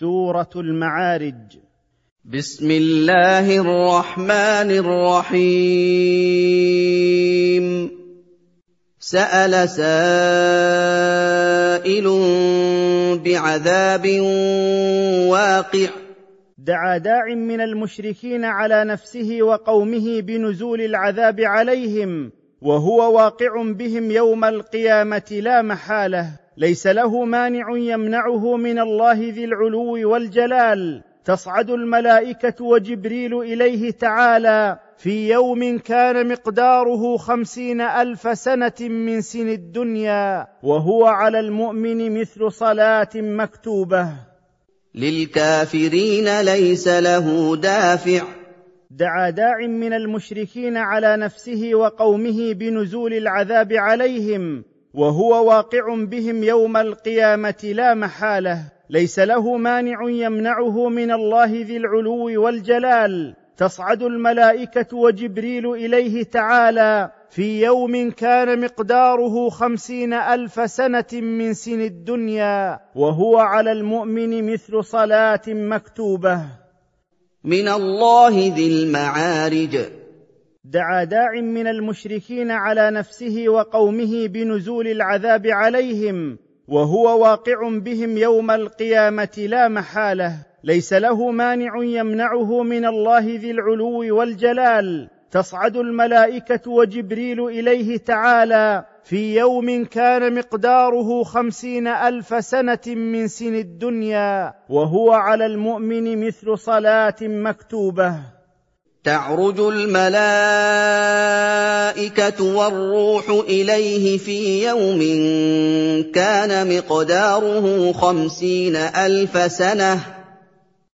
سورة المعارج. بسم الله الرحمن الرحيم. سأل سائل بعذاب واقع. دعا داع من المشركين على نفسه وقومه بنزول العذاب عليهم وهو واقع بهم يوم القيامة لا محالة. ليس له مانع يمنعه من الله ذي العلو والجلال. تصعد الملائكة وجبريل إليه تعالى. في يوم كان مقداره خمسين ألف سنة من سن الدنيا. وهو على المؤمن مثل صلاة مكتوبة. للكافرين ليس له دافع. دعا داع من المشركين على نفسه وقومه بنزول العذاب عليهم. وهو واقع بهم يوم القيامة لا محالة ليس له مانع يمنعه من الله ذي العلو والجلال. تصعد الملائكة وجبريل إليه تعالى في يوم كان مقداره خمسين ألف سنة من سن الدنيا وهو على المؤمن مثل صلاة مكتوبة. من الله ذي المعارج. دعا داع من المشركين على نفسه وقومه بنزول العذاب عليهم وهو واقع بهم يوم القيامة لا محالة. ليس له مانع يمنعه من الله ذي العلو والجلال. تصعد الملائكة وجبريل إليه تعالى. في يوم كان مقداره خمسين ألف سنة من سن الدنيا وهو على المؤمن مثل صلاة مكتوبة. تعرج الملائكة والروح إليه في يوم كان مقداره خمسين ألف سنة.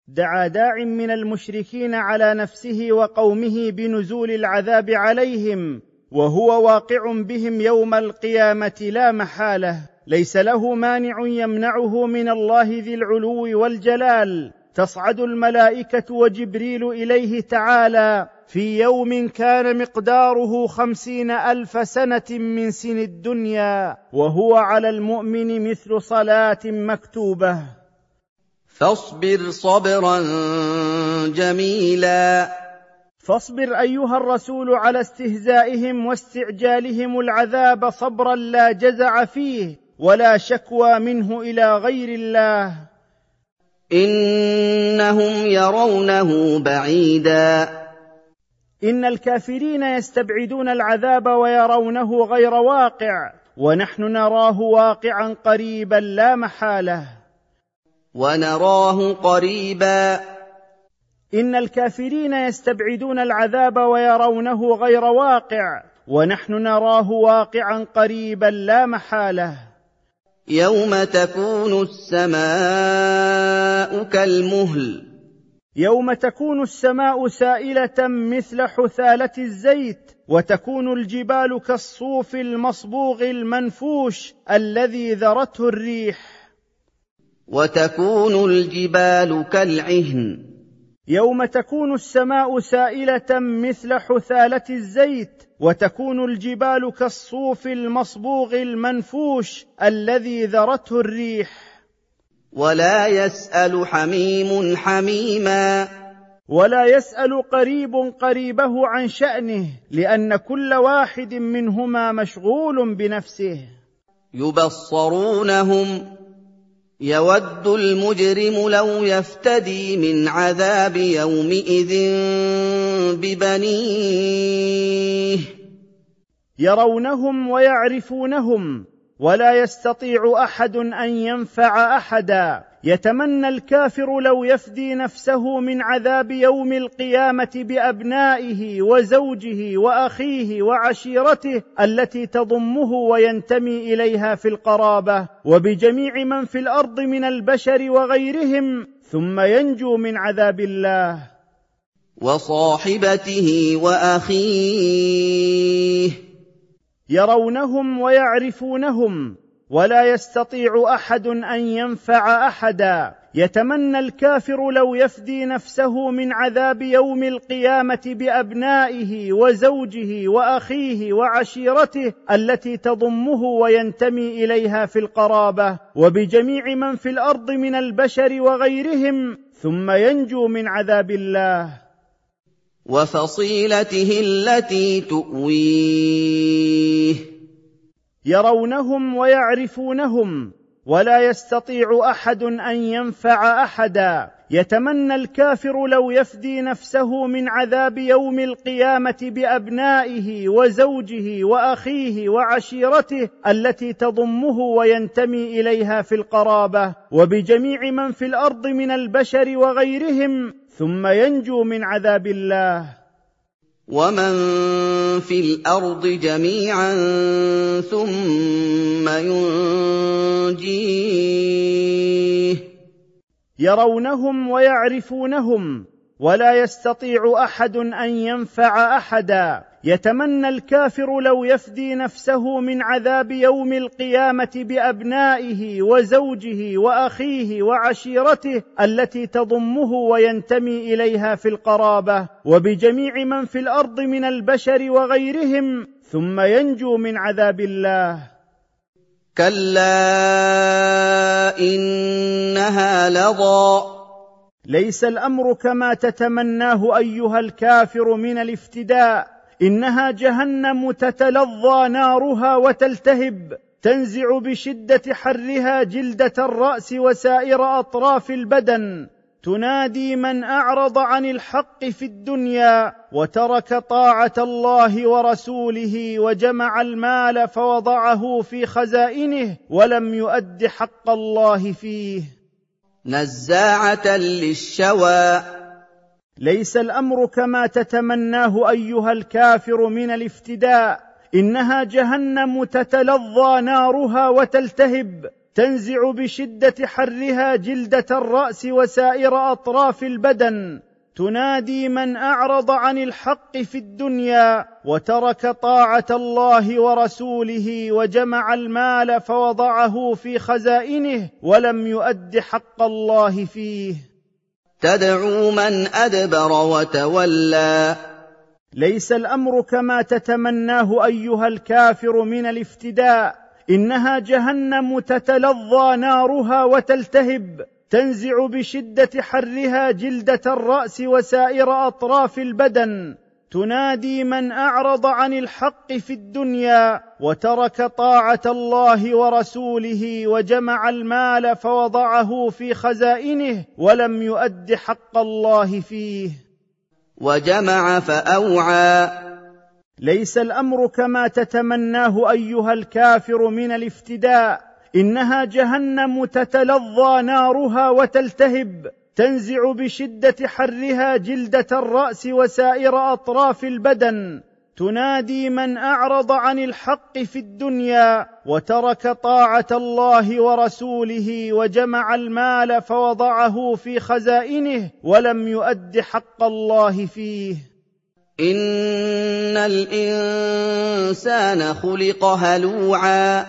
دعا داع من المشركين على نفسه وقومه بنزول العذاب عليهم وهو واقع بهم يوم القيامة لا محالة. ليس له مانع يمنعه من الله ذي العلو والجلال. تصعد الملائكة وجبريل إليه تعالى في يوم كان مقداره خمسين ألف سنة من سن الدنيا وهو على المؤمن مثل صلاة مكتوبة. فاصبر صبرا جميلا. فاصبر أيها الرسول على استهزائهم واستعجالهم العذاب صبرا لا جزع فيه ولا شكوى منه إلى غير الله. إنهم يرونه بعيدا. إن الكافرين يستبعدون العذاب ويرونه غير واقع ونحن نراه واقعا قريبا لا محالة. ونراه قريبا. إن الكافرين يستبعدون العذاب ويرونه غير واقع ونحن نراه واقعا قريبا لا محالة. يوم تكون السماء كالمهل يوم تكون السماء سائله مثل حثاله الزيت وتكون الجبال كالصوف المصبوغ المنفوش الذي ذرته الريح وتكون الجبال كالعهن يوم تكون السماء سائله مثل حثاله الزيت وتكون الجبال كالصوف المصبوغ المنفوش الذي ذرته الريح. ولا يسأل حميم حميما. ولا يسأل قريب قريبه عن شأنه لأن كل واحد منهما مشغول بنفسه. يبصرونهم. يود المجرم لو يفتدي من عذاب يومئذ ببنيه. يرونهم ويعرفونهم ولا يستطيع أحد أن ينفع أحدا. يتمنى الكافر لو يفدي نفسه من عذاب يوم القيامة بأبنائه وزوجه وأخيه وعشيرته التي تضمه وينتمي إليها في القرابة وبجميع من في الأرض من البشر وغيرهم ثم ينجو من عذاب الله. وصاحبته وأخيه. يرونهم ويعرفونهم ولا يستطيع أحد أن ينفع أحدا. يتمنى الكافر لو يفدي نفسه من عذاب يوم القيامة بأبنائه وزوجه وأخيه وعشيرته التي تضمه وينتمي إليها في القرابة وبجميع من في الأرض من البشر وغيرهم ثم ينجو من عذاب الله. وفصيلته التي تؤويه. يرونهم ويعرفونهم ولا يستطيع أحد أن ينفع أحدا. يتمنى الكافر لو يفدي نفسه من عذاب يوم القيامة بأبنائه وزوجه وأخيه وعشيرته التي تضمه وينتمي إليها في القرابة وبجميع من في الأرض من البشر وغيرهم ثم ينجو من عذاب الله. ومن في الأرض جميعا ثم ينجيه يرونهم ويعرفونهم ولا يستطيع أحد أن ينفع أحدا. يتمنى الكافر لو يفدي نفسه من عذاب يوم القيامة بأبنائه وزوجه وأخيه وعشيرته التي تضمه وينتمي إليها في القرابة وبجميع من في الأرض من البشر وغيرهم ثم ينجو من عذاب الله. كلا انها لظى. ليس الأمر كما تتمناه أيها الكافر من الافتداء. إنها جهنم تتلظى نارها وتلتهب تنزع بشدة حرها جلدة الرأس وسائر أطراف البدن. تنادي من أعرض عن الحق في الدنيا وترك طاعة الله ورسوله وجمع المال فوضعه في خزائنه ولم يؤد حق الله فيه. نزاعة للشوى. ليس الأمر كما تتمناه أيها الكافر من الافتداء. إنها جهنم تتلظى نارها وتلتهب. تنزع بشدة حرها جلدة الرأس وسائر أطراف البدن. تنادي من أعرض عن الحق في الدنيا وترك طاعة الله ورسوله وجمع المال فوضعه في خزائنه ولم يؤد حق الله فيه. تدعو من أدبر وتولى. ليس الأمر كما تتمناه أيها الكافر من الافتداء. إنها جهنم تتلظى نارها وتلتهب تنزع بشدة حرها جلدة الرأس وسائر أطراف البدن. تنادي من أعرض عن الحق في الدنيا وترك طاعة الله ورسوله وجمع المال فوضعه في خزائنه ولم يؤد حق الله فيه. وجمع فأوعى ليس الأمر كما تتمناه أيها الكافر من الافتداء. إنها جهنم تتلظى نارها وتلتهب تنزع بشدة حرها جلدة الرأس وسائر أطراف البدن. تنادي من أعرض عن الحق في الدنيا وترك طاعة الله ورسوله وجمع المال فوضعه في خزائنه ولم يؤد حق الله فيه. ان الانسان خلق هلوعا.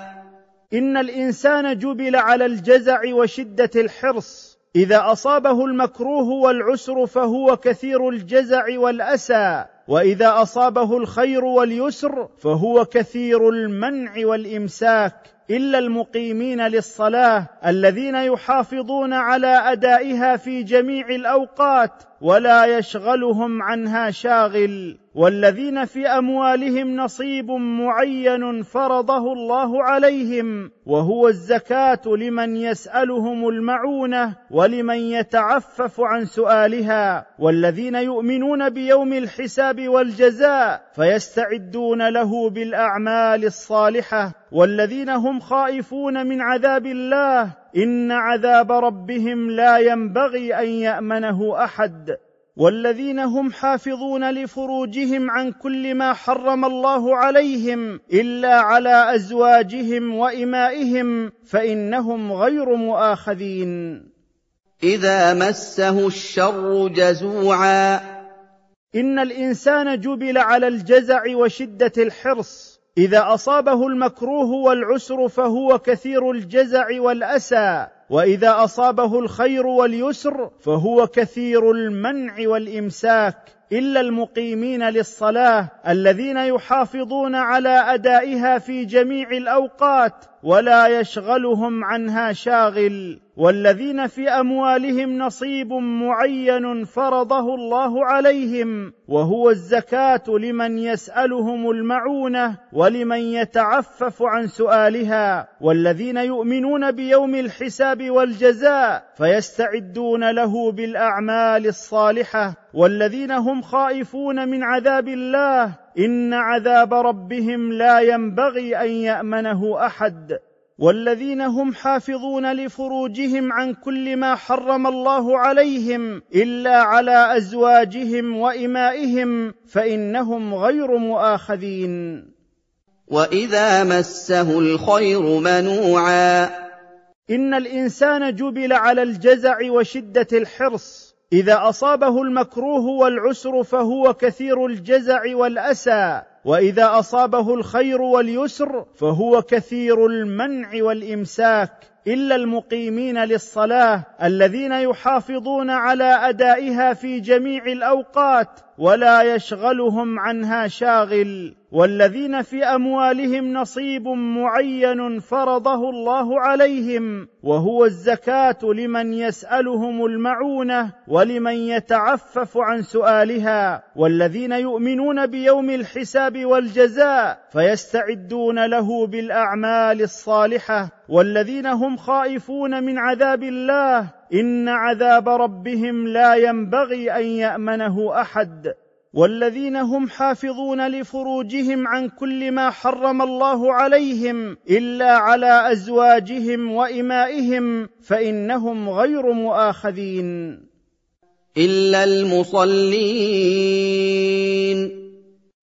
ان الانسان جبل على الجزع وشده الحرص. اذا اصابه المكروه والعسر فهو كثير الجزع والاسى. واذا اصابه الخير واليسر فهو كثير المنع والامساك. الا المقيمين للصلاه الذين يحافظون على ادائها في جميع الاوقات. ولا يشغلهم عنها شاغل والذين في أموالهم نصيب معين فرضه الله عليهم وهو الزكاة لمن يسألهم المعونة ولمن يتعفف عن سؤالها والذين يؤمنون بيوم الحساب والجزاء فيستعدون له بالأعمال الصالحة والذين هم خائفون من عذاب الله إن عذاب ربهم لا ينبغي أن يأمنه أحد والذين هم حافظون لفروجهم عن كل ما حرم الله عليهم إلا على أزواجهم وإمائهم فإنهم غير مؤاخذين. إذا مسه الشر جزوعا. إن الإنسان جبل على الجزع وشدة الحرص. إذا أصابه المكروه والعسر فهو كثير الجزع والأسى وإذا أصابه الخير واليسر فهو كثير المنع والإمساك. إلا المقيمين للصلاة الذين يحافظون على أدائها في جميع الأوقات ولا يشغلهم عنها شاغل. والذين في أموالهم نصيب معين فرضه الله عليهم وهو الزكاة لمن يسألهم المعونة ولمن يتعفف عن سؤالها. والذين يؤمنون بيوم الحساب والجزاء فيستعدون له بالأعمال الصالحة. والذين هم خائفون من عذاب الله. إن عذاب ربهم لا ينبغي أن يأمنه أحد. والذين هم حافظون لفروجهم عن كل ما حرم الله عليهم إلا على أزواجهم وإمائهم فإنهم غير مؤاخذين. وإذا مسه الخير منوعا. إن الإنسان جبل على الجزع وشدة الحرص. إذا أصابه المكروه والعسر فهو كثير الجزع والأسى. وإذا أصابه الخير واليسر فهو كثير المنع والإمساك إلا المقيمين للصلاة الذين يحافظون على أدائها في جميع الأوقات ولا يشغلهم عنها شاغل والذين في أموالهم نصيب معين فرضه الله عليهم وهو الزكاة لمن يسألهم المعونة ولمن يتعفف عن سؤالها والذين يؤمنون بيوم الحساب والجزاء فيستعدون له بالأعمال الصالحة والذين هم خائفون من عذاب الله. إن عذاب ربهم لا ينبغي أن يأمنه أحد. والذين هم حافظون لفروجهم عن كل ما حرم الله عليهم إلا على أزواجهم وإمائهم فإنهم غير مؤاخذين. إلا المصلين.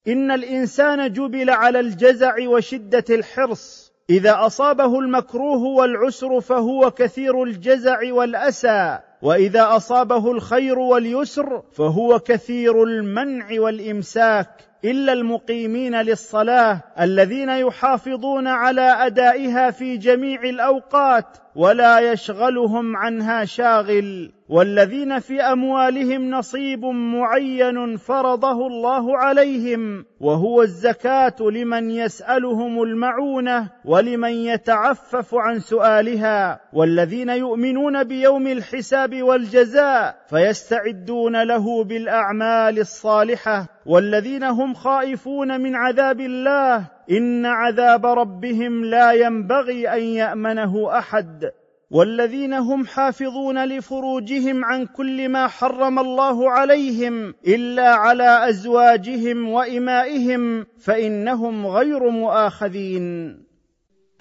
إن الإنسان جبل على الجزع وشدة الحرص. إذا أصابه المكروه والعسر فهو كثير الجزع والأسى. وإذا أصابه الخير واليسر فهو كثير المنع والإمساك. إلا المقيمين للصلاة الذين يحافظون على أدائها في جميع الأوقات. ولا يشغلهم عنها شاغل. والذين في أموالهم نصيب معين فرضه الله عليهم. وهو الزكاة لمن يسألهم المعونة ولمن يتعفف عن سؤالها. والذين يؤمنون بيوم الحساب والجزاء فيستعدون له بالأعمال الصالحة. والذين هم خائفون من عذاب الله إن عذاب ربهم لا ينبغي أن يأمنه أحد. والذين هم حافظون لفروجهم عن كل ما حرم الله عليهم إلا على أزواجهم وإمائهم فإنهم غير مؤاخذين.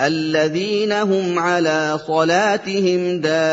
الذين هم على صلاتهم دائمون.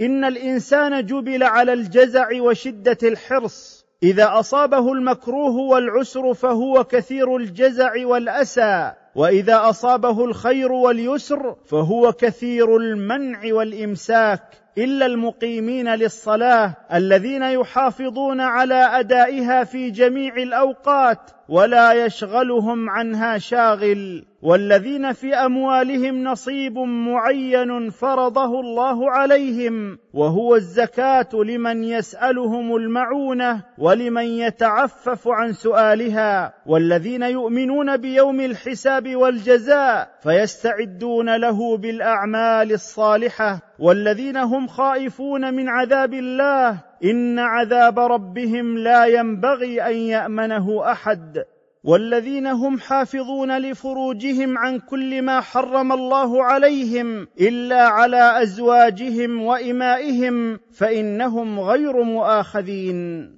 إن الإنسان جبل على الجزع وشدة الحرص. إذا أصابه المكروه والعسر فهو كثير الجزع والأسى وإذا أصابه الخير واليسر فهو كثير المنع والإمساك إلا المقيمين للصلاة الذين يحافظون على أدائها في جميع الأوقات. ولا يشغلهم عنها شاغل والذين في أموالهم نصيب معين فرضه الله عليهم وهو الزكاة لمن يسألهم المعونة ولمن يتعفف عن سؤالها والذين يؤمنون بيوم الحساب والجزاء فيستعدون له بالأعمال الصالحة والذين هم خائفون من عذاب الله إن عذاب ربهم لا ينبغي أن يأمنه أحد والذين هم حافظون لفروجهم عن كل ما حرم الله عليهم إلا على أزواجهم وإمائهم فإنهم غير مؤاخذين.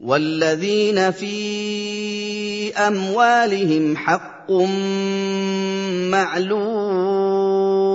والذين في أموالهم حق معلوم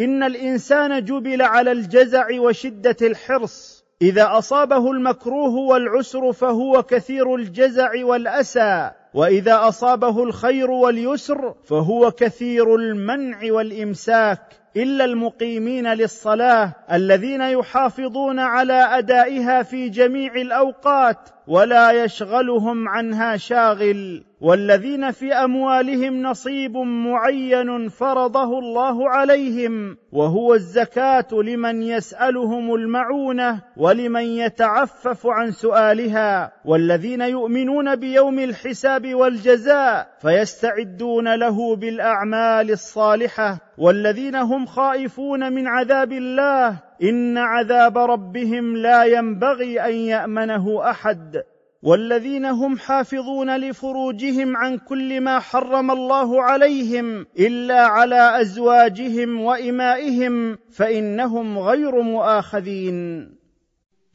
إن الإنسان جبل على الجزع وشدة الحرص. إذا أصابه المكروه والعسر فهو كثير الجزع والأسى. وإذا أصابه الخير واليسر فهو كثير المنع والإمساك. إلا المقيمين للصلاة الذين يحافظون على أدائها في جميع الأوقات ولا يشغلهم عنها شاغل. والذين في أموالهم نصيب معين فرضه الله عليهم وهو الزكاة لمن يسألهم المعونة ولمن يتعفف عن سؤالها. والذين يؤمنون بيوم الحساب والجزاء فيستعدون له بالأعمال الصالحة. والذين هم خائفون من عذاب الله إن عذاب ربهم لا ينبغي أن يأمنه أحد. والذين هم حافظون لفروجهم عن كل ما حرم الله عليهم إلا على أزواجهم وإمائهم فإنهم غير مؤاخذين.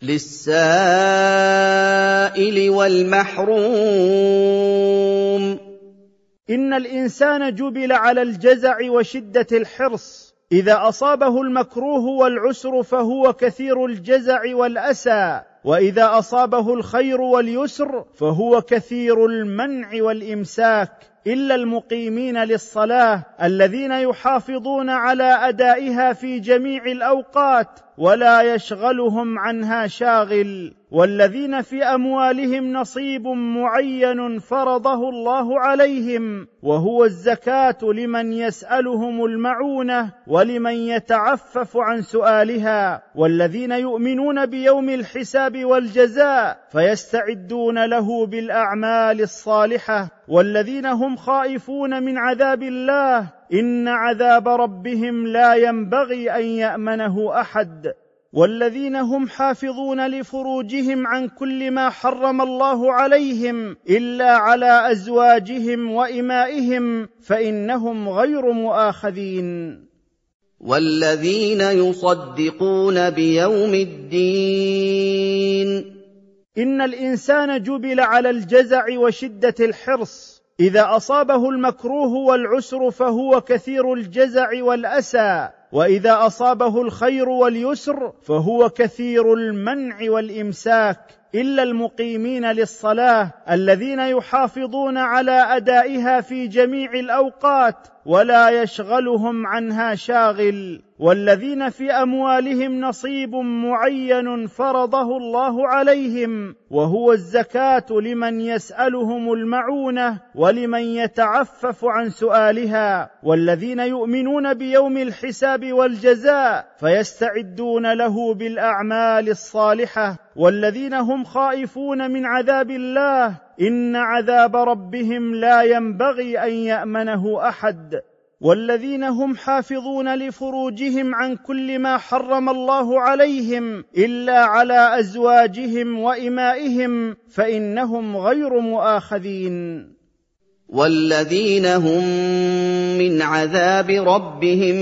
للسائل والمحروم. إن الإنسان جبل على الجزع وشدة الحرص. إذا أصابه المكروه والعسر فهو كثير الجزع والأسى. وإذا أصابه الخير واليسر فهو كثير المنع والإمساك إلا المقيمين للصلاة الذين يحافظون على أدائها في جميع الأوقات ولا يشغلهم عنها شاغل والذين في أموالهم نصيب معين فرضه الله عليهم وهو الزكاة لمن يسألهم المعونة ولمن يتعفف عن سؤالها والذين يؤمنون بيوم الحساب والجزاء فيستعدون له بالأعمال الصالحة والذين هم خائفون من عذاب الله ان عذاب ربهم لا ينبغي ان يامنه احد. والذين هم حافظون لفروجهم عن كل ما حرم الله عليهم الا على ازواجهم وامائهم فانهم غير مؤاخذين. والذين يصدقون بيوم الدين. ان الانسان جبل على الجزع وشده الحرص. إذا أصابه المكروه والعسر فهو كثير الجزع والأسى وإذا أصابه الخير واليسر فهو كثير المنع والإمساك إلا المقيمين للصلاة الذين يحافظون على أدائها في جميع الأوقات ولا يشغلهم عنها شاغل. والذين في أموالهم نصيب معين فرضه الله عليهم وهو الزكاة لمن يسألهم المعونة ولمن يتعفف عن سؤالها. والذين يؤمنون بيوم الحساب والجزاء فيستعدون له بالأعمال الصالحة. والذين هم خائفون من عذاب الله إن عذاب ربهم لا ينبغي أن يأمنه أحد. والذين هم حافظون لفروجهم عن كل ما حرم الله عليهم إلا على أزواجهم وإمائهم فإنهم غير مؤاخذين. والذين هم من عذاب ربهم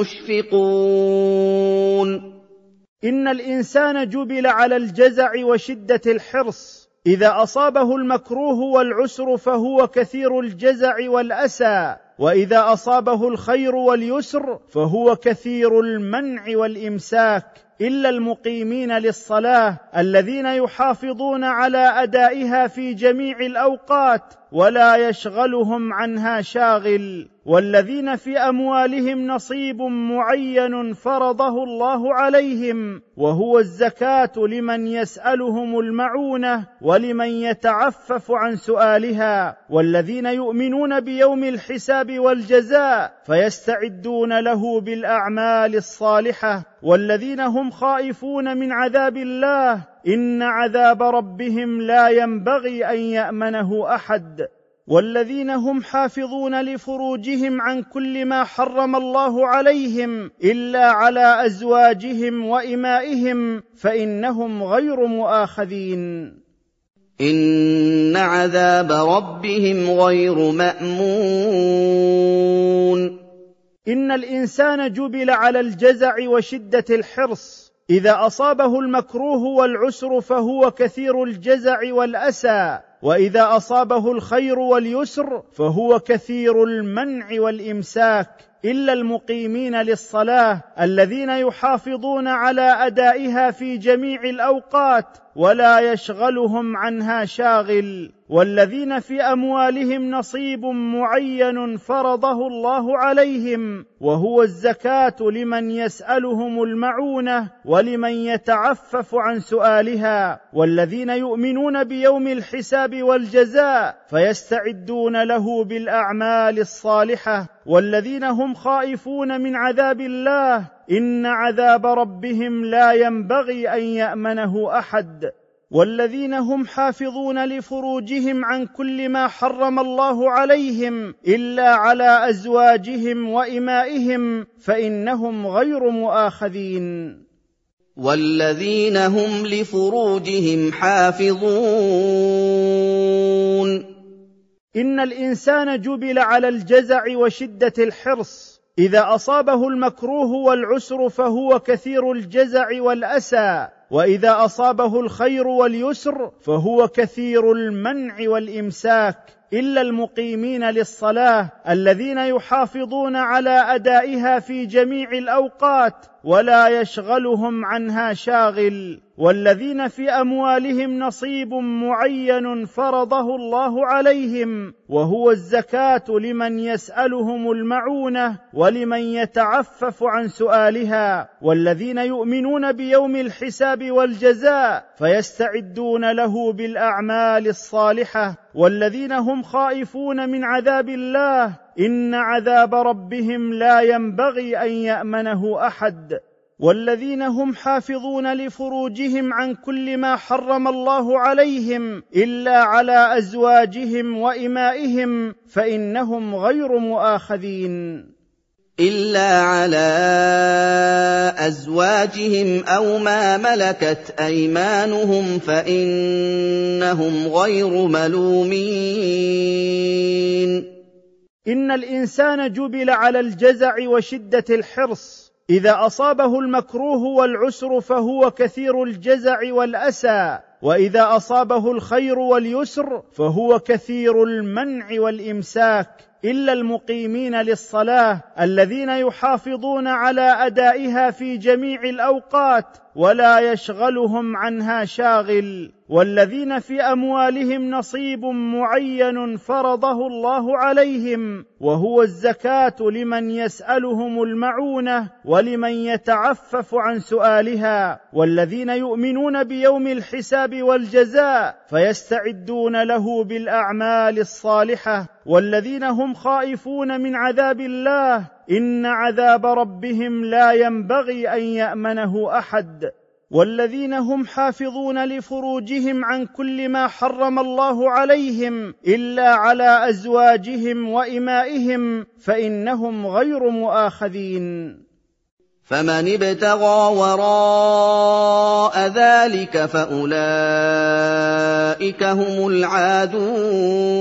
مشفقون. إن الإنسان جبل على الجزع وشدة الحرص. إذا أصابه المكروه والعسر فهو كثير الجزع والأسى. وإذا أصابه الخير واليسر فهو كثير المنع والإمساك إلا المقيمين للصلاة الذين يحافظون على أدائها في جميع الأوقات ولا يشغلهم عنها شاغل والذين في أموالهم نصيب معين فرضه الله عليهم وهو الزكاة لمن يسألهم المعونة ولمن يتعفف عن سؤالها والذين يؤمنون بيوم الحساب والجزاء فيستعدون له بالأعمال الصالحة والذين هم خائفون من عذاب الله إن عذاب ربهم لا ينبغي أن يأمنه أحد. والذين هم حافظون لفروجهم عن كل ما حرم الله عليهم إلا على أزواجهم وإمائهم فإنهم غير مؤاخذين. إن عذاب ربهم غير مأمون. إن الإنسان جبل على الجزع وشدة الحرص. إذا أصابه المكروه والعسر فهو كثير الجزع والأسى وإذا أصابه الخير واليسر فهو كثير المنع والإمساك إلا المقيمين للصلاة الذين يحافظون على أدائها في جميع الأوقات. ولا يشغلهم عنها شاغل والذين في أموالهم نصيب معين فرضه الله عليهم وهو الزكاة لمن يسألهم المعونة ولمن يتعفف عن سؤالها والذين يؤمنون بيوم الحساب والجزاء فيستعدون له بالأعمال الصالحة والذين هم خائفون من عذاب الله إن عذاب ربهم لا ينبغي أن يأمنه أحد. والذين هم حافظون لفروجهم عن كل ما حرم الله عليهم إلا على أزواجهم وإمائهم فإنهم غير مؤاخذين. والذين هم لفروجهم حافظون. إن الإنسان جبل على الجزع وشدة الحرص. إذا أصابه المكروه والعسر فهو كثير الجزع والأسى وإذا أصابه الخير واليسر فهو كثير المنع والإمساك إلا المقيمين للصلاة الذين يحافظون على أدائها في جميع الأوقات. ولا يشغلهم عنها شاغل والذين في أموالهم نصيب معين فرضه الله عليهم وهو الزكاة لمن يسألهم المعونة ولمن يتعفف عن سؤالها والذين يؤمنون بيوم الحساب والجزاء فيستعدون له بالأعمال الصالحة والذين هم خائفون من عذاب الله إن عذاب ربهم لا ينبغي أن يأمنه أحد. والذين هم حافظون لفروجهم عن كل ما حرم الله عليهم إلا على أزواجهم وإمائهم فإنهم غير مؤاخذين. إلا على أزواجهم أو ما ملكت أيمانهم فإنهم غير ملومين. إن الإنسان جبل على الجزع وشدة الحرص. إذا أصابه المكروه والعسر فهو كثير الجزع والأسى. وإذا أصابه الخير واليسر فهو كثير المنع والإمساك. إلا المقيمين للصلاة الذين يحافظون على أدائها في جميع الأوقات ولا يشغلهم عنها شاغل. والذين في أموالهم نصيب معين فرضه الله عليهم وهو الزكاة لمن يسألهم المعونة ولمن يتعفف عن سؤالها. والذين يؤمنون بيوم الحساب والجزاء فيستعدون له بالأعمال الصالحة. والذين هم خائفون من عذاب الله إن عذاب ربهم لا ينبغي أن يأمنه أحد. والذين هم حافظون لفروجهم عن كل ما حرم الله عليهم إلا على أزواجهم وإمائهم فإنهم غير مؤاخذين. فمن ابتغى وراء ذلك فأولئك هم العادون.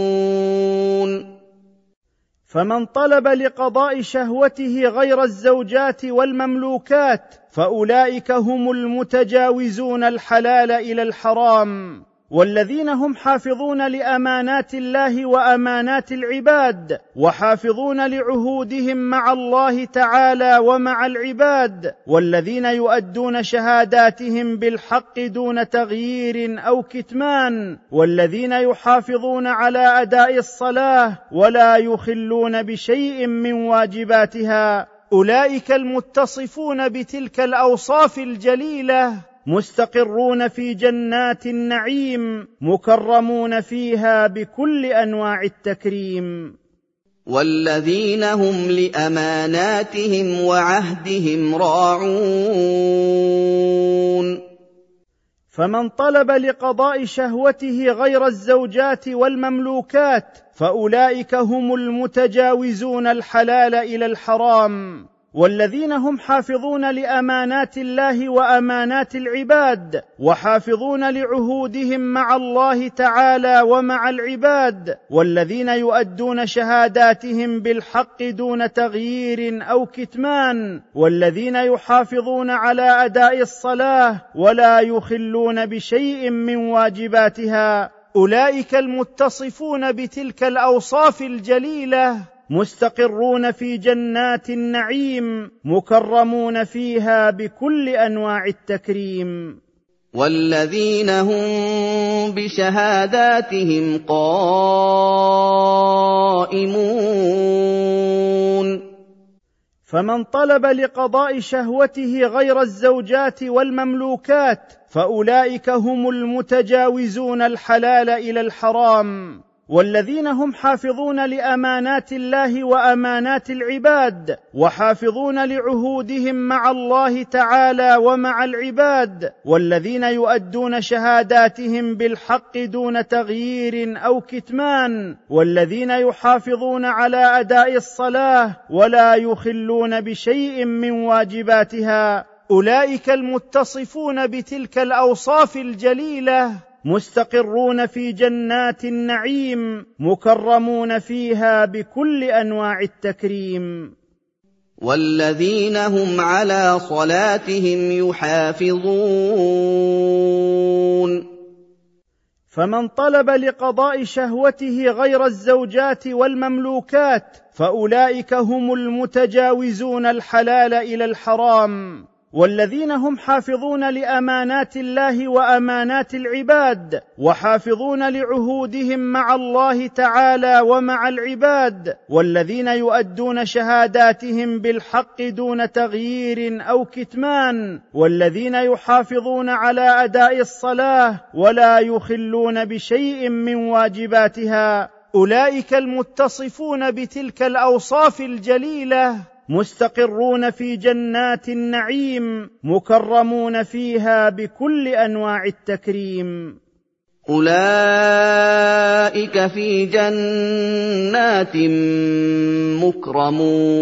فمن طلب لقضاء شهوته غير الزوجات والمملوكات فأولئك هم المتجاوزون الحلال إلى الحرام والذين هم حافظون لأمانات الله وأمانات العباد وحافظون لعهودهم مع الله تعالى ومع العباد والذين يؤدون شهاداتهم بالحق دون تغيير أو كتمان والذين يحافظون على أداء الصلاة ولا يخلون بشيء من واجباتها. أولئك المتصفون بتلك الأوصاف الجليلة مستقرون في جنات النعيم مكرمون فيها بكل أنواع التكريم. والذين هم لأماناتهم وعهدهم راعون. فمن طلب لقضاء شهوته غير الزوجات والمملوكات فأولئك هم المتجاوزون الحلال إلى الحرام. والذين هم حافظون لأمانات الله وأمانات العباد وحافظون لعهودهم مع الله تعالى ومع العباد والذين يؤدون شهاداتهم بالحق دون تغيير أو كتمان والذين يحافظون على أداء الصلاة ولا يخلون بشيء من واجباتها. أولئك المتصفون بتلك الأوصاف الجليلة. مستقرون في جنات النعيم مكرمون فيها بكل أنواع التكريم. والذين هم بشهاداتهم قائمون. فمن طلب لقضاء شهوته غير الزوجات والمملوكات فأولئك هم المتجاوزون الحلال إلى الحرام. والذين هم حافظون لأمانات الله وأمانات العباد وحافظون لعهودهم مع الله تعالى ومع العباد والذين يؤدون شهاداتهم بالحق دون تغيير أو كتمان والذين يحافظون على أداء الصلاة ولا يخلون بشيء من واجباتها. أولئك المتصفون بتلك الأوصاف الجليلة مستقرون في جنات النعيم مكرمون فيها بكل أنواع التكريم. والذين هم على صلاتهم يحافظون. فمن طلب لقضاء شهوته غير الزوجات والمملوكات فأولئك هم المتجاوزون الحلال إلى الحرام. والذين هم حافظون لأمانات الله وأمانات العباد وحافظون لعهودهم مع الله تعالى ومع العباد والذين يؤدون شهاداتهم بالحق دون تغيير أو كتمان والذين يحافظون على أداء الصلاة ولا يخلون بشيء من واجباتها. أولئك المتصفون بتلك الأوصاف الجليلة مستقرون في جنات النعيم مكرمون فيها بكل أنواع التكريم. أولئك في جنات مكرمون.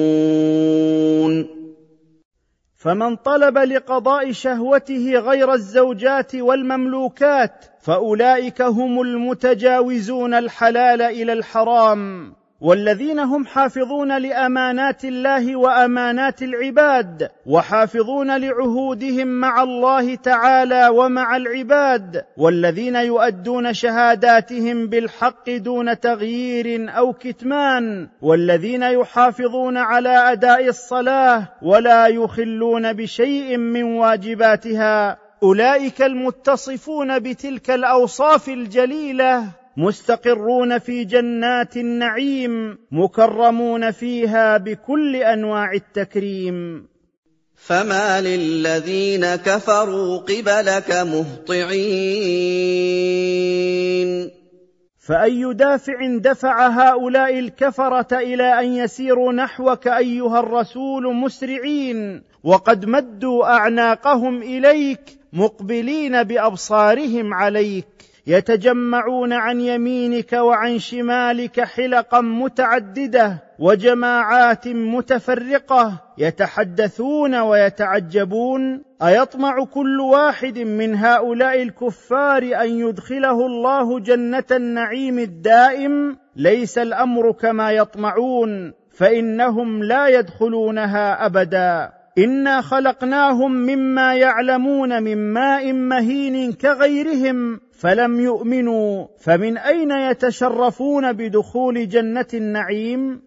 فمن طلب لقضاء شهوته غير الزوجات والمملوكات فأولئك هم المتجاوزون الحلال إلى الحرام. والذين هم حافظون لأمانات الله وأمانات العباد وحافظون لعهودهم مع الله تعالى ومع العباد والذين يؤدون شهاداتهم بالحق دون تغيير أو كتمان والذين يحافظون على أداء الصلاة ولا يخلون بشيء من واجباتها. أولئك المتصفون بتلك الأوصاف الجليلة مستقرون في جنات النعيم مكرمون فيها بكل أنواع التكريم. فما للذين كفروا قبلك مهطعين. فأي دافع دفع هؤلاء الكفرة إلى أن يسيروا نحوك أيها الرسول مسرعين وقد مدوا أعناقهم إليك مقبلين بأبصارهم عليك. يتجمعون عن يمينك وعن شمالك حلقا متعددة وجماعات متفرقة يتحدثون ويتعجبون أيطمع كل واحد من هؤلاء الكفار أن يدخله الله جنة النعيم الدائم؟ ليس الأمر كما يطمعون فإنهم لا يدخلونها أبدا. إنا خلقناهم مما يعلمون من ماء مهين كغيرهم فلم يؤمنوا فمن أين يتشرفون بدخول جنة النعيم؟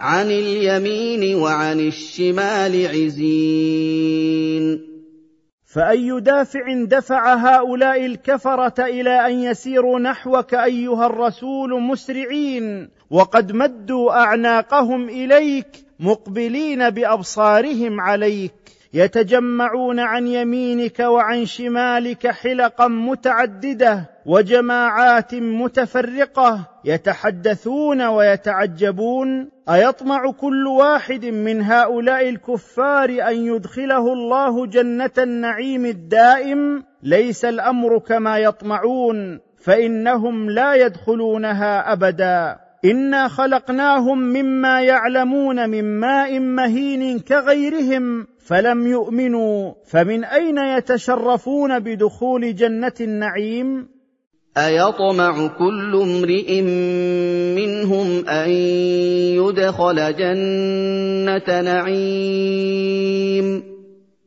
عن اليمين وعن الشمال عزين. فأي دافع دفع هؤلاء الكفرة إلى أن يسيروا نحوك أيها الرسول مسرعين وقد مدوا أعناقهم إليك مقبلين بأبصارهم عليك. يتجمعون عن يمينك وعن شمالك حلقا متعددة وجماعات متفرقة يتحدثون ويتعجبون أيطمع كل واحد من هؤلاء الكفار أن يدخله الله جنة النعيم الدائم؟ ليس الأمر كما يطمعون فإنهم لا يدخلونها أبدا. انا خلقناهم مما يعلمون من ماء مهين كغيرهم فلم يؤمنوا فمن اين يتشرفون بدخول جنه النعيم ايطمع كل امرئ منهم ان يدخل جنه نعيم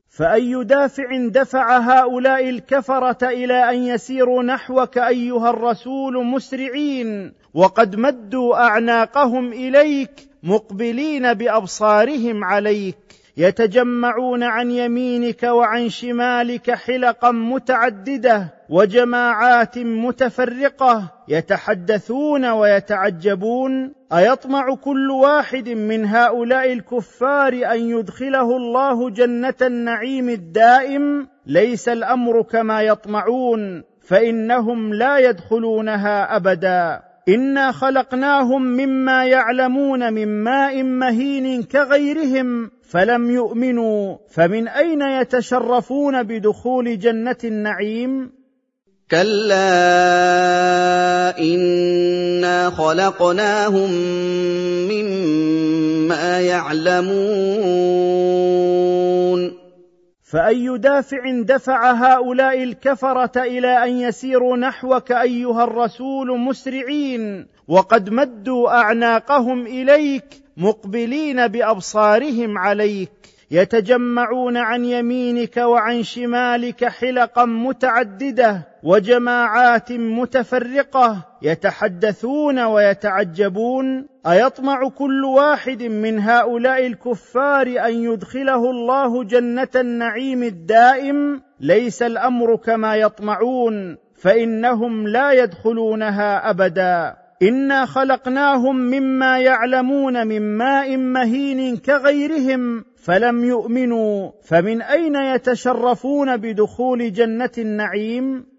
فاي دافع دفع هؤلاء الكفره إلى ان يسيروا نحوك ايها الرسول مسرعين وقد مدوا أعناقهم إليك مقبلين بأبصارهم عليك يتجمعون عن يمينك وعن شمالك حلقا متعددة وجماعات متفرقة يتحدثون ويتعجبون أيطمع كل واحد من هؤلاء الكفار أن يدخله الله جنة النعيم الدائم؟ ليس الأمر كما يطمعون فإنهم لا يدخلونها أبدا. انا خلقناهم مما يعلمون من ماء مهين كغيرهم فلم يؤمنوا فمن اين يتشرفون بدخول جنه النعيم كلا انا خلقناهم مما يعلمون فأي دافع دفع هؤلاء الكفرة إلى أن يسيروا نحوك أيها الرسول مسرعين وقد مدوا أعناقهم إليك مقبلين بأبصارهم عليك. يتجمعون عن يمينك وعن شمالك حلقا متعددة وجماعات متفرقة يتحدثون ويتعجبون أيطمع كل واحد من هؤلاء الكفار أن يدخله الله جنة النعيم الدائم؟ ليس الأمر كما يطمعون فإنهم لا يدخلونها أبدا. إنا خلقناهم مما يعلمون من ماء مهين كغيرهم فلم يؤمنوا. فمن أين يتشرفون بدخول جنة النعيم؟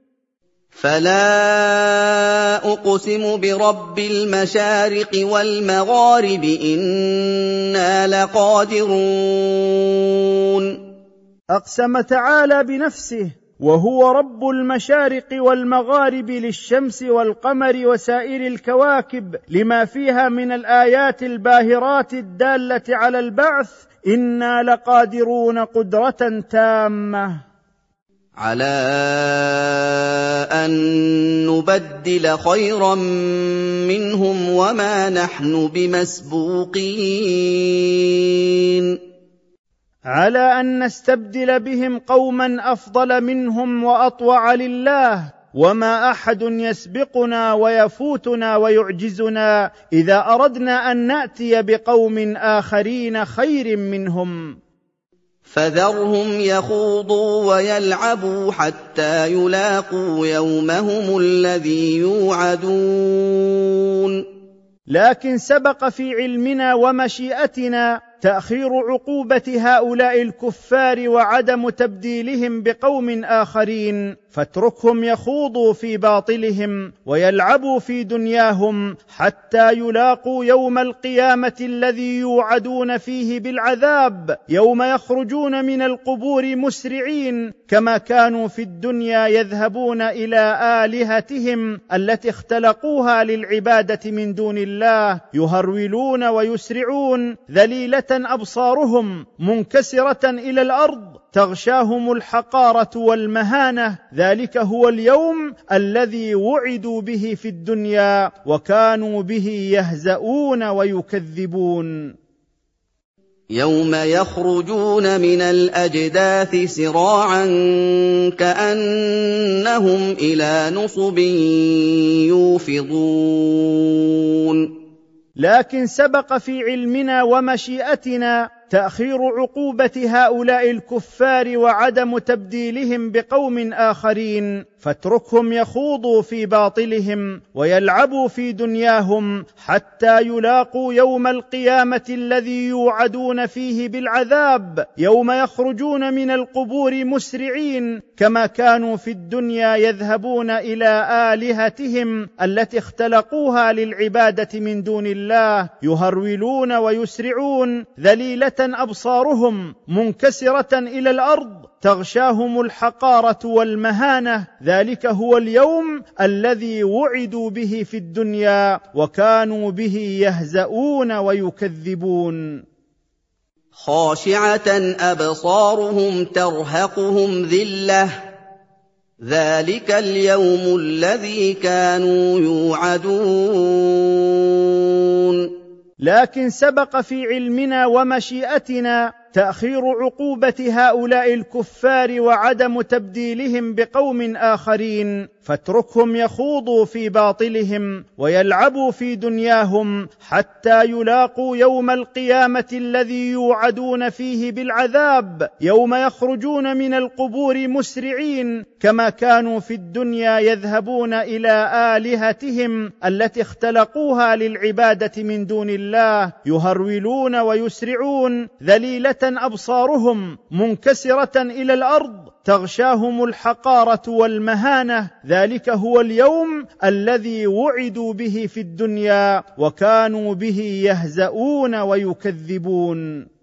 فلا اقسم برب المشارق والمغارب أنا لقادرون اقسم تعالى بنفسه وهو رب المشارق والمغارب للشمس والقمر وسائر الكواكب لما فيها من الايات الباهرات الداله على البعث أنا لقادرون قدره تامه على أن نبدل خيرا منهم وما نحن بمسبوقين. على أن نستبدل بهم قوما أفضل منهم وأطوع لله وما أحد يسبقنا ويفوتنا ويعجزنا إذا أردنا أن نأتي بقوم آخرين خير منهم. فذرهم يخوضوا ويلعبوا حتى يلاقوا يومهم الذي يوعدون. لكن سبق في علمنا ومشيئتنا تأخير عقوبة هؤلاء الكفار وعدم تبديلهم بقوم آخرين فاتركهم يخوضوا في باطلهم ويلعبوا في دنياهم حتى يلاقوا يوم القيامة الذي يوعدون فيه بالعذاب يوم يخرجون من القبور مسرعين كما كانوا في الدنيا يذهبون إلى آلهتهم التي اختلقوها للعبادة من دون الله يهرولون ويسرعون ذليلة أبصارهم منكسرة إلى الأرض تغشاهم الحقارة والمهانة. ذلك هو اليوم الذي وعدوا به في الدنيا وكانوا به يهزؤون ويكذبون. يوم يخرجون من الأجداث سراعا كأنهم إلى نصب يوفضون. لكن سبق في علمنا ومشيئتنا تأخير عقوبة هؤلاء الكفار وعدم تبديلهم بقوم آخرين. فاتركهم يخوضوا في باطلهم ويلعبوا في دنياهم حتى يلاقوا يوم القيامة الذي يوعدون فيه بالعذاب يوم يخرجون من القبور مسرعين كما كانوا في الدنيا يذهبون إلى آلهتهم التي اختلقوها للعبادة من دون الله يهرولون ويسرعون ذليلة أبصارهم منكسرة إلى الأرض. تغشاهم الحقارة والمهانة ذلك هو اليوم الذي وعدوا به في الدنيا وكانوا به يهزؤون ويكذبون. خاشعة أبصارهم ترهقهم ذلة ذلك اليوم الذي كانوا يوعدون. لكن سبق في علمنا ومشيئتنا تأخير عقوبة هؤلاء الكفار وعدم تبديلهم بقوم آخرين فاتركهم يخوضوا في باطلهم ويلعبوا في دنياهم حتى يلاقوا يوم القيامة الذي يوعدون فيه بالعذاب يوم يخرجون من القبور مسرعين كما كانوا في الدنيا يذهبون إلى آلهتهم التي اختلقوها للعبادة من دون الله يهرولون ويسرعون ذليلة أبصارهم منكسرة إلى الأرض تغشاهم الحقارة والمهانة. ذلك هو اليوم الذي وعدوا به في الدنيا وكانوا به يهزؤون ويكذبون.